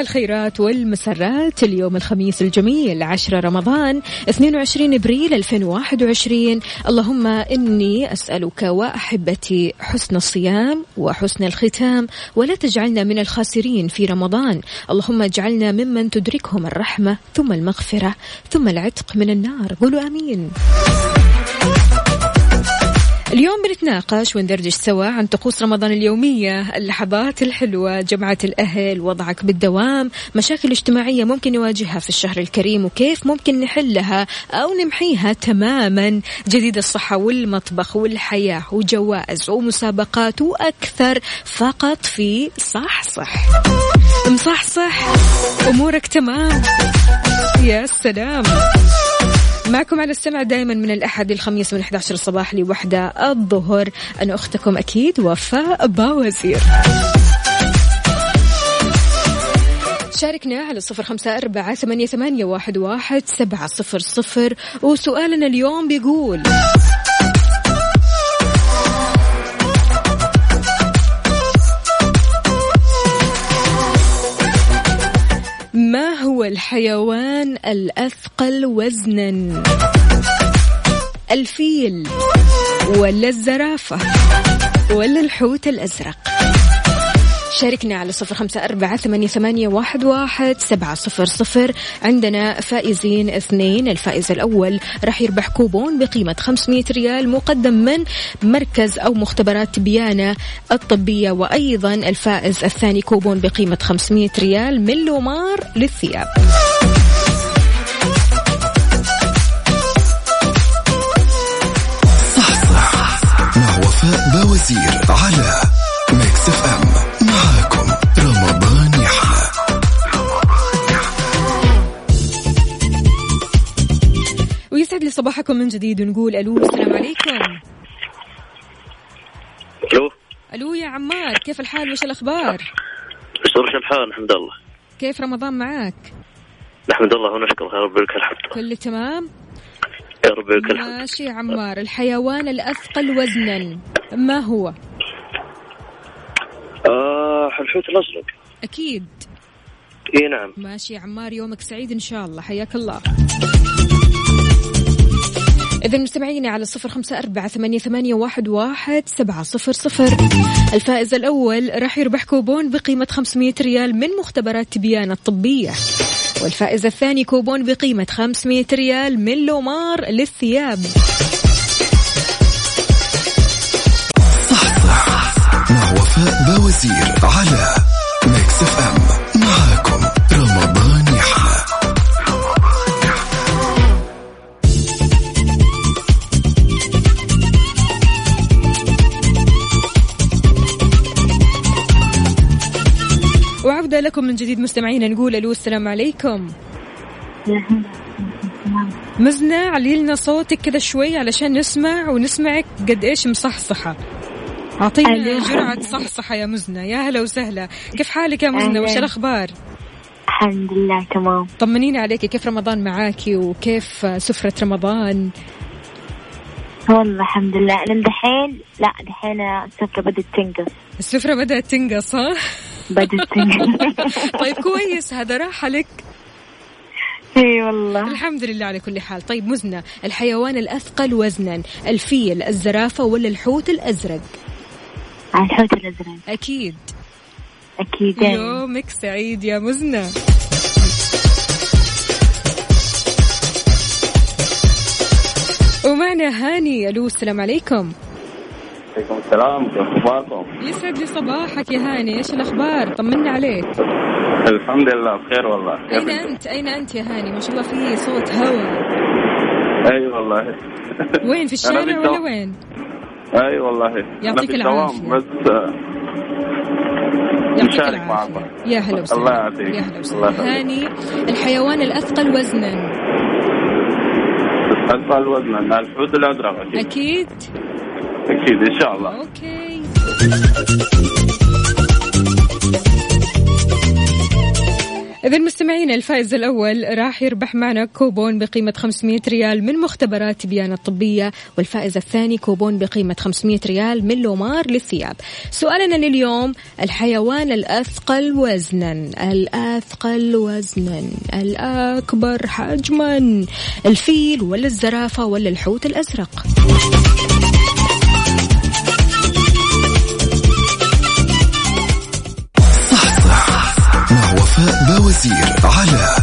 الخيرات والمسرات اليوم الخميس الجميل 10 رمضان 22 إبريل 2021 اللهم إني أسألك وأحبتي حسن الصيام وحسن الختام ولا تجعلنا من الخاسرين في رمضان. اللهم اجعلنا ممن تدركهم الرحمة ثم المغفرة ثم العتق من النار. قولوا آمين. اليوم بنتناقش وندردش سوا عن طقوس رمضان اليومية اللحظات الحلوة جمعة الأهل وضعك بالدوام مشاكل اجتماعية ممكن نواجهها في الشهر الكريم وكيف ممكن نحلها أو نمحيها تماما. جديد الصحة والمطبخ والحياة وجوائز ومسابقات وأكثر فقط في صح صح مصحصح. أمورك تمام. يا سلام. معكم على السمع دائما من الأحد للخميس من 11 الصباح لوحدة الظهر. أنا أختكم أكيد وفاء باوزير. شاركنا على صفر خمسة أربعة ثمانية, ثمانية واحد, واحد سبعة صفر صفر. وسؤالنا اليوم بيقول هو الحيوان الأثقل وزنا. الفيل ولا الزرافة ولا الحوت الأزرق. شاركنا على صفر خمسة أربعة ثمانية, واحد, واحد سبعة صفر صفر. عندنا فائزين اثنين. الفائز الأول راح يربح كوبون بقيمة 500 ريال مقدم من مركز أو مختبرات تبيان الطبية. وأيضا الفائز الثاني كوبون بقيمة 500 ريال من لومار للثياب. صحصح مع وفاء باوزير على Mix FM. صباحكم من جديد ونقول ألو السلام عليكم. ألو؟ ألو يا عمار كيف الحال؟ وش الأخبار؟ شلونك الحال؟ الحمد لله. كيف رمضان معاك؟ نحمد الله ونشكر يا رب لك الحمد. كله تمام؟ يا رب لك الحمد. ماشي يا عمار الحيوان الأثقل وزنا ما هو؟ آه الحوت الأزرق. أكيد. إي نعم. ماشي يا عمار يومك سعيد إن شاء الله حياك الله. إذا مستمعينا على صفر خمسة أربعة ثمانية, ثمانية واحد, واحد سبعة صفر صفر. الفائز الأول راح يربح كوبون بقيمة 500 ريال من مختبرات تبيان الطبية. والفائز الثاني كوبون بقيمة 500 ريال من لومار للثياب. صحصح مع وفاء باوزير على Mix FM. معاكم. لكم من جديد مستمعينا نقول ألو السلام عليكم. مزنة علي لنا صوتك كذا شوي علشان نسمع ونسمعك قد إيش مصحصحة. أعطينا ألو. جرعة صحصحة يا مزنة يا هلا وسهلا. كيف حالك يا مزنة. وش الأخبار؟ الحمد لله تمام. طمنينا عليك. كيف رمضان معاكي وكيف سفرة رمضان؟ والله الحمد لله. لين دحين لا دحين السفرة بدأت تنقص. السفرة بدأت تنقص ها؟ تنقص طيب كويس هذا راحة لك. إي والله. الحمد لله على كل حال. طيب مزنة الحيوان الأثقل وزنا الفيل الزرافة ولا الحوت الأزرق؟ الحوت الأزرق. أكيد. أكيد. يومك سعيد يا مزنة. ومعنا هاني ألو السلام عليكم. عليكم السلام كيف أخباركم؟ يسعد لي صباحك يا هاني إيش الأخبار؟ طمنا عليك. الحمد لله بخير والله. أين أنت؟ أين أنت يا هاني؟ ما شاء الله في صوت هواء أي والله. وين في الشارع ولا. وين؟ أي والله. يعطيك العافية. بس آه، يعطيك معكم. يا هلا وسهلا. الله يعافيك. يا هلا وسهلا. هاني الحيوان الأثقل وزنا. أثقل وزنا الحوت الأزرق أكيد. أكيد. أكيد إن شاء الله. okay إذا مستمعينا الفائز الأول راح يربح معنا كوبون بقيمة 500 ريال من مختبرات تبيان الطبية والفائز الثاني كوبون بقيمة 500 ريال من لومار للثياب. سؤالنا لليوم الحيوان الأثقل وزنا الأثقل وزنا الأكبر حجما الفيل ولا الزرافة ولا الحوت الأزرق؟ بوازير على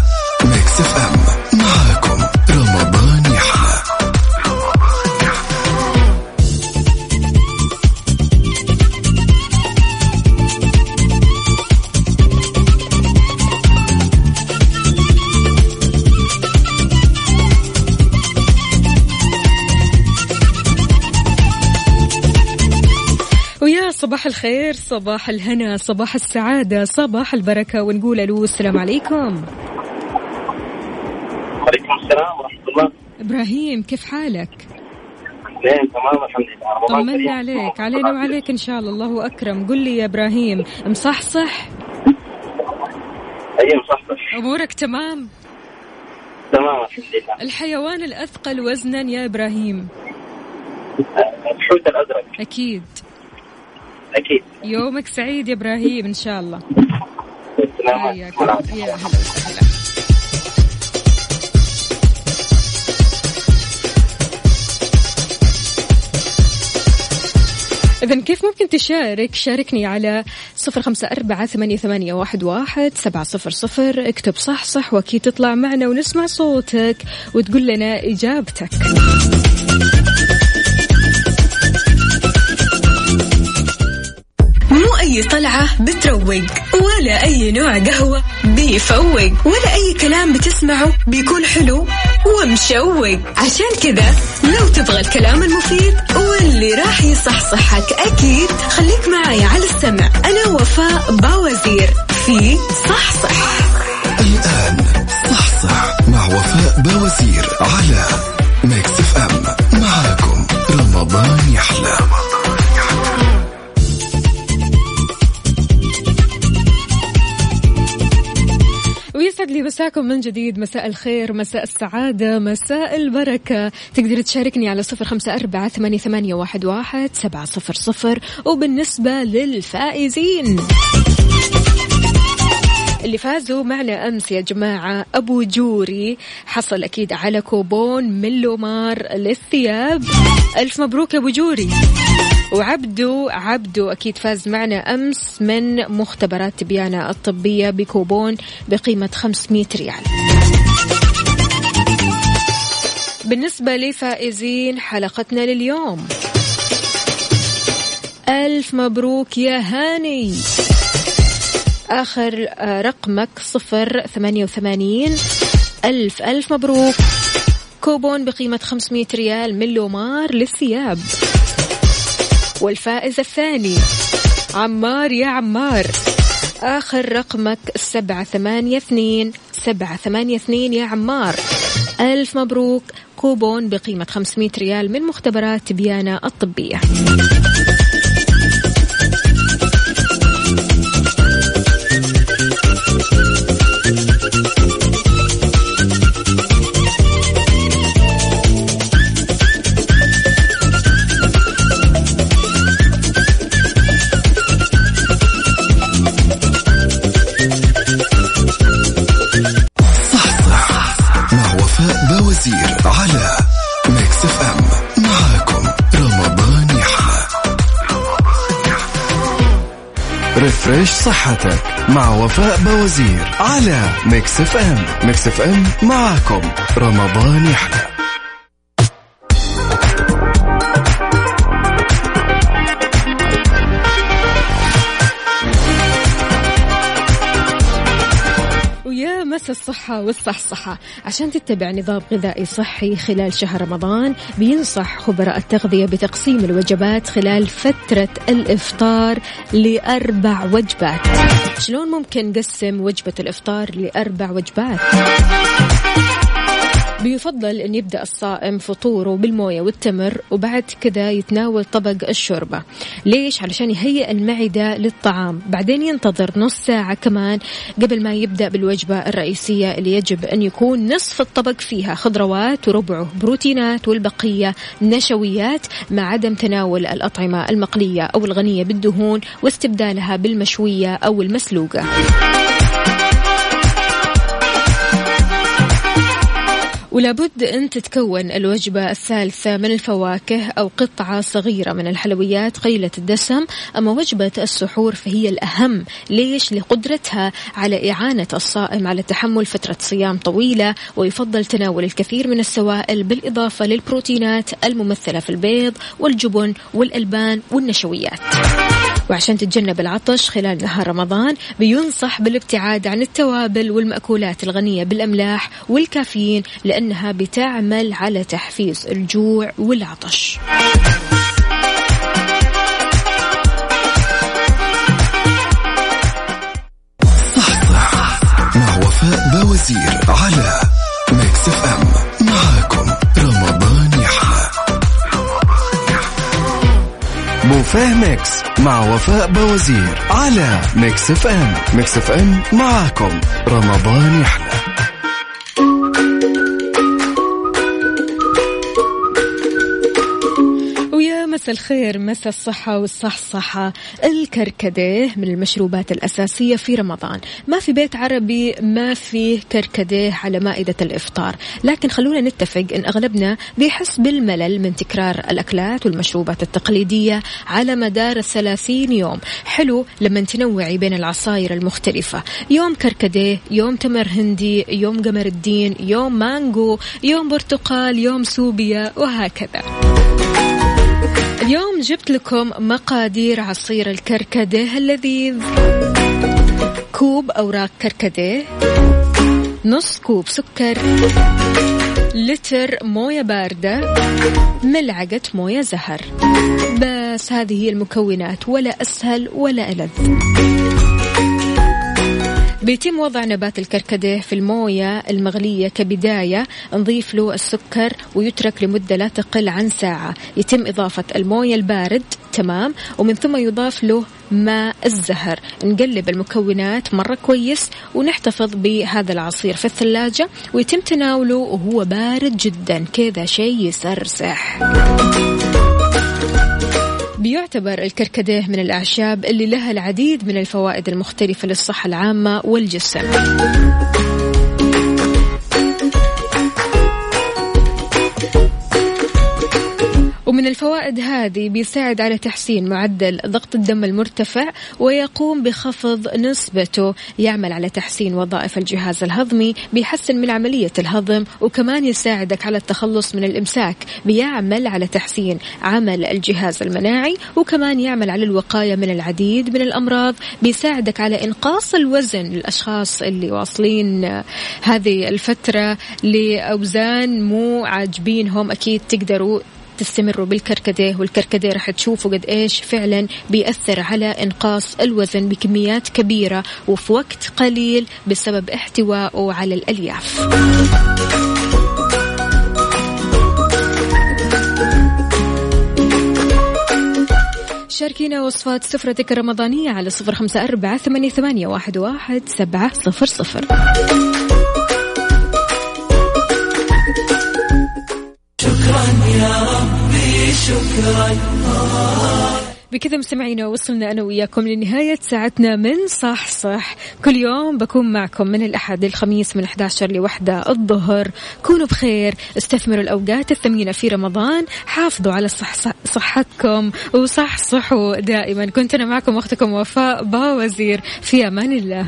صباح الخير صباح الهنا صباح السعادة صباح البركة ونقول ألو السلام عليكم. عليكم السلام ورحمة الله. إبراهيم كيف حالك؟ زين تمام الحمد لله. طمنا عليك علينا وعليك إن شاء الله الله أكرم. قل لي يا إبراهيم مصحصح؟ أيام صحتك أمورك تمام؟ تمام الحمد لله. الحيوان الأثقل وزنا يا إبراهيم؟ الحوت الأزرق. أكيد. أكيد. يومك سعيد يا إبراهيم إن شاء الله. حياك يا هلا وسهلا. إذا كيف ممكن تشارك؟ شاركني على صفر خمسة أربعة ثمانية, ثمانية واحد, واحد سبعة صفر صفر. اكتب صح صح وأكيد تطلع معنا ونسمع صوتك وتقول لنا إجابتك. أي طلعة بتروق ولا أي نوع قهوة بيفوق ولا أي كلام بتسمعه بيكون حلو ومشوق. عشان كذا لو تبغى الكلام المفيد واللي راح يصحصحك أكيد خليك معي على السمع. أنا وفاء باوزير في صحصح. مساكم من جديد. مساء الخير مساء السعادة مساء البركة. تقدر تشاركني على صفر خمسة أربعة ثمانية, واحد, سبعة صفر صفر. وبالنسبة للفائزين اللي فازوا معنا أمس يا جماعة أبو جوري. حصل أكيد على كوبون من لومار للثياب. ألف مبروك أبو جوري. وعبدو عبدو أكيد فاز معنا أمس من مختبرات تبيانة الطبية بكوبون بقيمة 500 ريال. بالنسبة لفائزين حلقتنا لليوم. ألف مبروك يا هاني. آخر آه، رقمك صفر ثمانية وثمانين. ألف ألف مبروك. كوبون بقيمة 500 ريال من لومار للثياب. والفائز الثاني عمار يا عمار. آخر رقمك سبعة ثمانية اثنين سبعة ثمانية اثنين يا عمار. ألف مبروك كوبون بقيمة 500 ريال من مختبرات تبيانة الطبية. refresh صحتك مع وفاء باوزير على Mix FM. Mix FM معاكم. رمضان يحلى مسا الصحة والصحصحة عشان تتبع نظام غذائي صحي خلال شهر رمضان بينصح خبراء التغذية بتقسيم الوجبات خلال فترة الإفطار لأربع وجبات شلون ممكن نقسم وجبة الإفطار لأربع وجبات؟ بيفضل أن يبدأ الصائم فطوره بالموية والتمر وبعد كذا يتناول طبق الشوربة. ليش؟ علشان يهيئ المعدة للطعام. بعدين ينتظر نص ساعة كمان قبل ما يبدأ بالوجبة الرئيسية اللي يجب أن يكون نصف الطبق فيها. خضروات وربعه بروتينات والبقية نشويات مع عدم تناول الأطعمة المقلية أو الغنية بالدهون واستبدالها بالمشوية أو المسلوقة. ولابد أن تتكون الوجبة الثالثة من الفواكه أو قطعة صغيرة من الحلويات قليلة الدسم. أما وجبة السحور فهي الأهم. ليش؟ لقدرتها على إعانة الصائم على تحمل فترة صيام طويلة ويفضل تناول الكثير من السوائل بالإضافة للبروتينات الممثلة في البيض والجبن والألبان والنشويات. وعشان تتجنب العطش خلال نهار رمضان بينصح بالابتعاد عن التوابل والمأكولات الغنية بالأملاح والكافيين لأنها بتعمل على تحفيز الجوع والعطش. صح صح مع وفاء بوزير على بوفيه Mix مع وفاء باوزير على Mix FM. Mix FM معاكم. رمضان يحلى الخير مسا الصحة والصحصحة. الكركديه من المشروبات الأساسية في رمضان. ما في بيت عربي ما فيه كركديه على مائدة الإفطار. لكن خلونا نتفق أن أغلبنا بيحس بالملل من تكرار الأكلات والمشروبات التقليدية على مدار الثلاثين يوم. حلو لما تنوعي بين العصاير المختلفة. يوم كركديه يوم تمر هندي يوم قمر الدين يوم مانجو يوم برتقال يوم سوبيا وهكذا. اليوم جبت لكم مقادير عصير الكركديه اللذيذ. كوب أوراق كركديه نص كوب سكر لتر موية باردة ملعقة موية زهر. بس هذه هي المكونات ولا أسهل ولا ألذ. بيتم وضع نبات الكركديه في الموية المغلية كبداية نضيف له السكر ويترك لمدة لا تقل عن ساعة. يتم إضافة الموية البارد تمام؟ ومن ثم يضاف له ماء الزهر. نقلب المكونات مرة كويس ونحتفظ بهذا العصير في الثلاجة ويتم تناوله وهو بارد جدا. كذا شيء يسرسح بيعتبر الكركديه من الأعشاب اللي لها العديد من الفوائد المختلفة للصحة العامة والجسم. الفوائد هذه بيساعد على تحسين معدل ضغط الدم المرتفع ويقوم بخفض نسبته يعمل على تحسين وظائف الجهاز الهضمي بيحسن من عملية الهضم وكمان يساعدك على التخلص من الإمساك بيعمل على تحسين عمل الجهاز المناعي وكمان يعمل على الوقاية من العديد من الأمراض بيساعدك على إنقاص الوزن للأشخاص اللي واصلين هذه الفترة لأوزان مو عاجبينهم أكيد تقدروا تستمروا بالكركديه والكركديه راح تشوفوا قد إيش فعلا بيأثر على إنقاص الوزن بكميات كبيرة وفي وقت قليل بسبب احتوائه على الألياف. شاركينا وصفات سفرتك الرمضانية على صفر خمسة أربعة ثمانية, واحد سبعة صفر صفر. بكذا مستمعينا وصلنا أنا وياكم لنهاية ساعتنا من صح صح. كل يوم بكون معكم من الأحد للخميس من 11 لوحدة الظهر. كونوا بخير استثمروا الأوقات الثمينة في رمضان حافظوا على صح صح صحتكم وصح صحوا دائما. كنت أنا معكم أختكم وفاء باوزير. في أمان الله.